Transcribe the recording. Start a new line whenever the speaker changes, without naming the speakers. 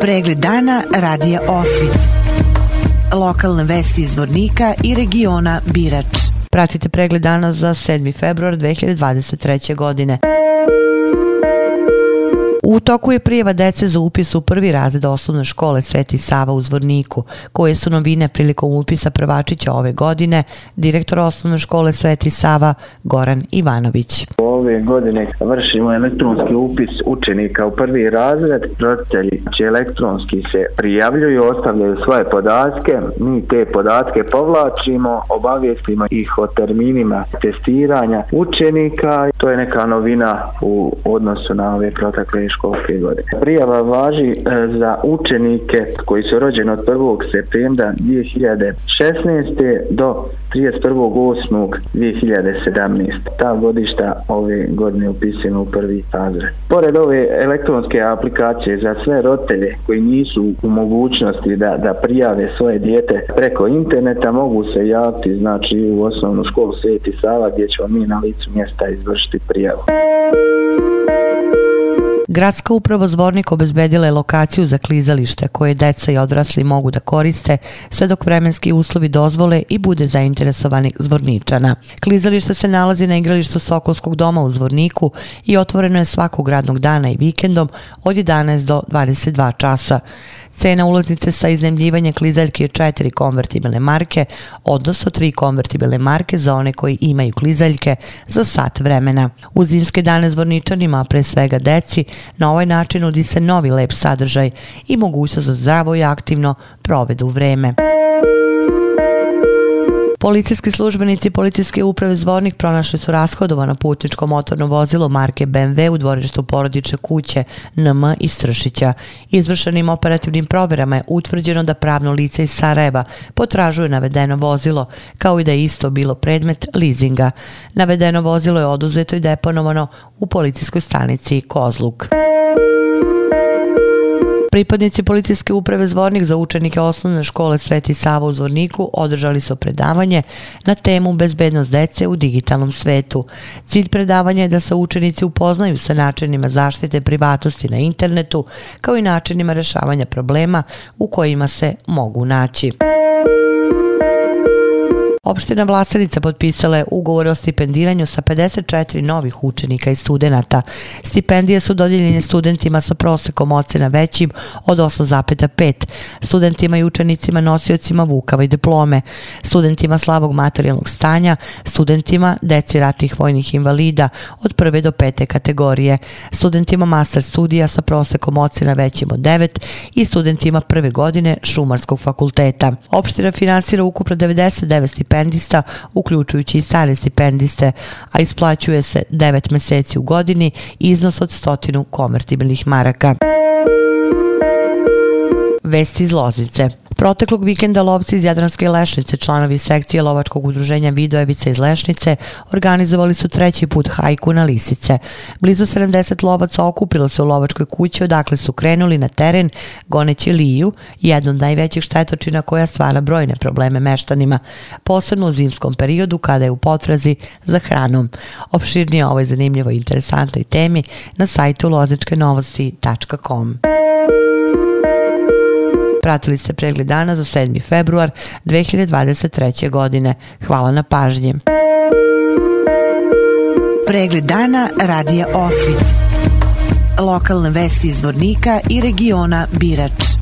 Pregled dana radija Osvit. Lokalne vesti iz Vornika i regiona Birač. Pratite pregled dana za 7. februar 2023. godine. U toku je prijeva dece za upis u prvi razred osnovne škole Sveti Sava u Zvorniku, koje su novine prilikom upisa prvačića ove godine, direktor osnovne škole Sveti Sava Goran Ivanović.
Ove godine vršimo elektronski upis učenika u prvi razred. Roditelji će elektronski se prijavljuju, ostavljaju svoje podatke. Mi te podatke povlačimo, obavijestimo ih o terminima testiranja učenika. To je neka novina u odnosu na ove protekle školske godine. Prijava važi e, za učenike koji su rođeni od 1. septembra 2016. do 31.8.2017. Ta godišta ove godine upisano u prvi razred. Pored ove elektronske aplikacije za sve roditelje koji nisu u mogućnosti da, da prijave svoje dijete preko interneta, mogu se javiti znači u osnovnu školu Sveti Sava gdje ćemo mi na licu mjesta izvršiti prijavu.
Gradska uprava Zvornik obezbedila je lokaciju za klizalište koje deca i odrasli mogu da koriste sve dok vremenski uslovi dozvole i bude zainteresovanih zvorničana. Klizalište se nalazi na igralištu Sokolskog doma u Zvorniku i otvoreno je svakog radnog dana i vikendom od 11 do 22 časa. Cena ulaznice sa iznemljivanje klizaljke je 4 konvertibilne marke, odnosno tri konvertibilne marke za one koji imaju klizaljke za sat vremena. U zimske dane zvorničanima, pre svega deci, na ovaj način nudi se novi lep sadržaj i mogućnost za zdravo i aktivno provedu vreme. Policijski službenici policijske uprave Zvornik pronašli su rashodovano putničko motorno vozilo marke BMW u dvorištu porodične kuće NM iz Tršića. Izvršenim operativnim provjerama je utvrđeno da pravno lice iz Sarajeva potražuje navedeno vozilo, kao i da je isto bilo predmet leasinga. Navedeno vozilo je oduzeto i deponovano u policijskoj stanici Kozluk. Pripadnici policijske uprave Zvornik za učenike osnovne škole Sveti Sava u Zvorniku održali su predavanje na temu bezbednost dece u digitalnom svetu. Cilj predavanja je da se učenici upoznaju sa načinima zaštite privatnosti na internetu kao i načinima rešavanja problema u kojima se mogu naći. Opština Vlasenica potpisala je ugovor o stipendiranju sa 54 novih učenika i studenta. Stipendije su dodijeljene studentima sa prosekom ocena većim od 8,5, studentima i učenicima nosiocima vukava i diplome, studentima slabog materijalnog stanja, studentima deci ratnih vojnih invalida od prve do pete kategorije, studentima master studija sa prosekom ocena većim od 9 i studentima prve godine Šumarskog fakulteta. Opština finansira ukupno 99 stipendija stipendista, uključujući i stare stipendiste, a isplaćuje se 9 meseci u godini iznos od stotinu konvertibilnih maraka. Vesti iz Loznice. Proteklog vikenda lovci iz Jadranske lešnice, članovi sekcije lovačkog udruženja Vidojevice iz Lešnice, organizovali su treći put hajku na Lisice. Blizu 70 lovaca okupilo se u lovačkoj kući odakle su krenuli na teren goneći liju, jednu od najvećih štetočina koja stvara brojne probleme meštanima, posebno u zimskom periodu kada je u potrazi za hranom. Opširnije ovoj zanimljivoj i interesantnoj temi na sajtu lozičkenovosti.com. Pratili ste pregled dana za 7. februar 2023. godine. Hvala na pažnji. Pregled dana radija Osvit. Lokalne vesti iz Vornika i regiona Birač.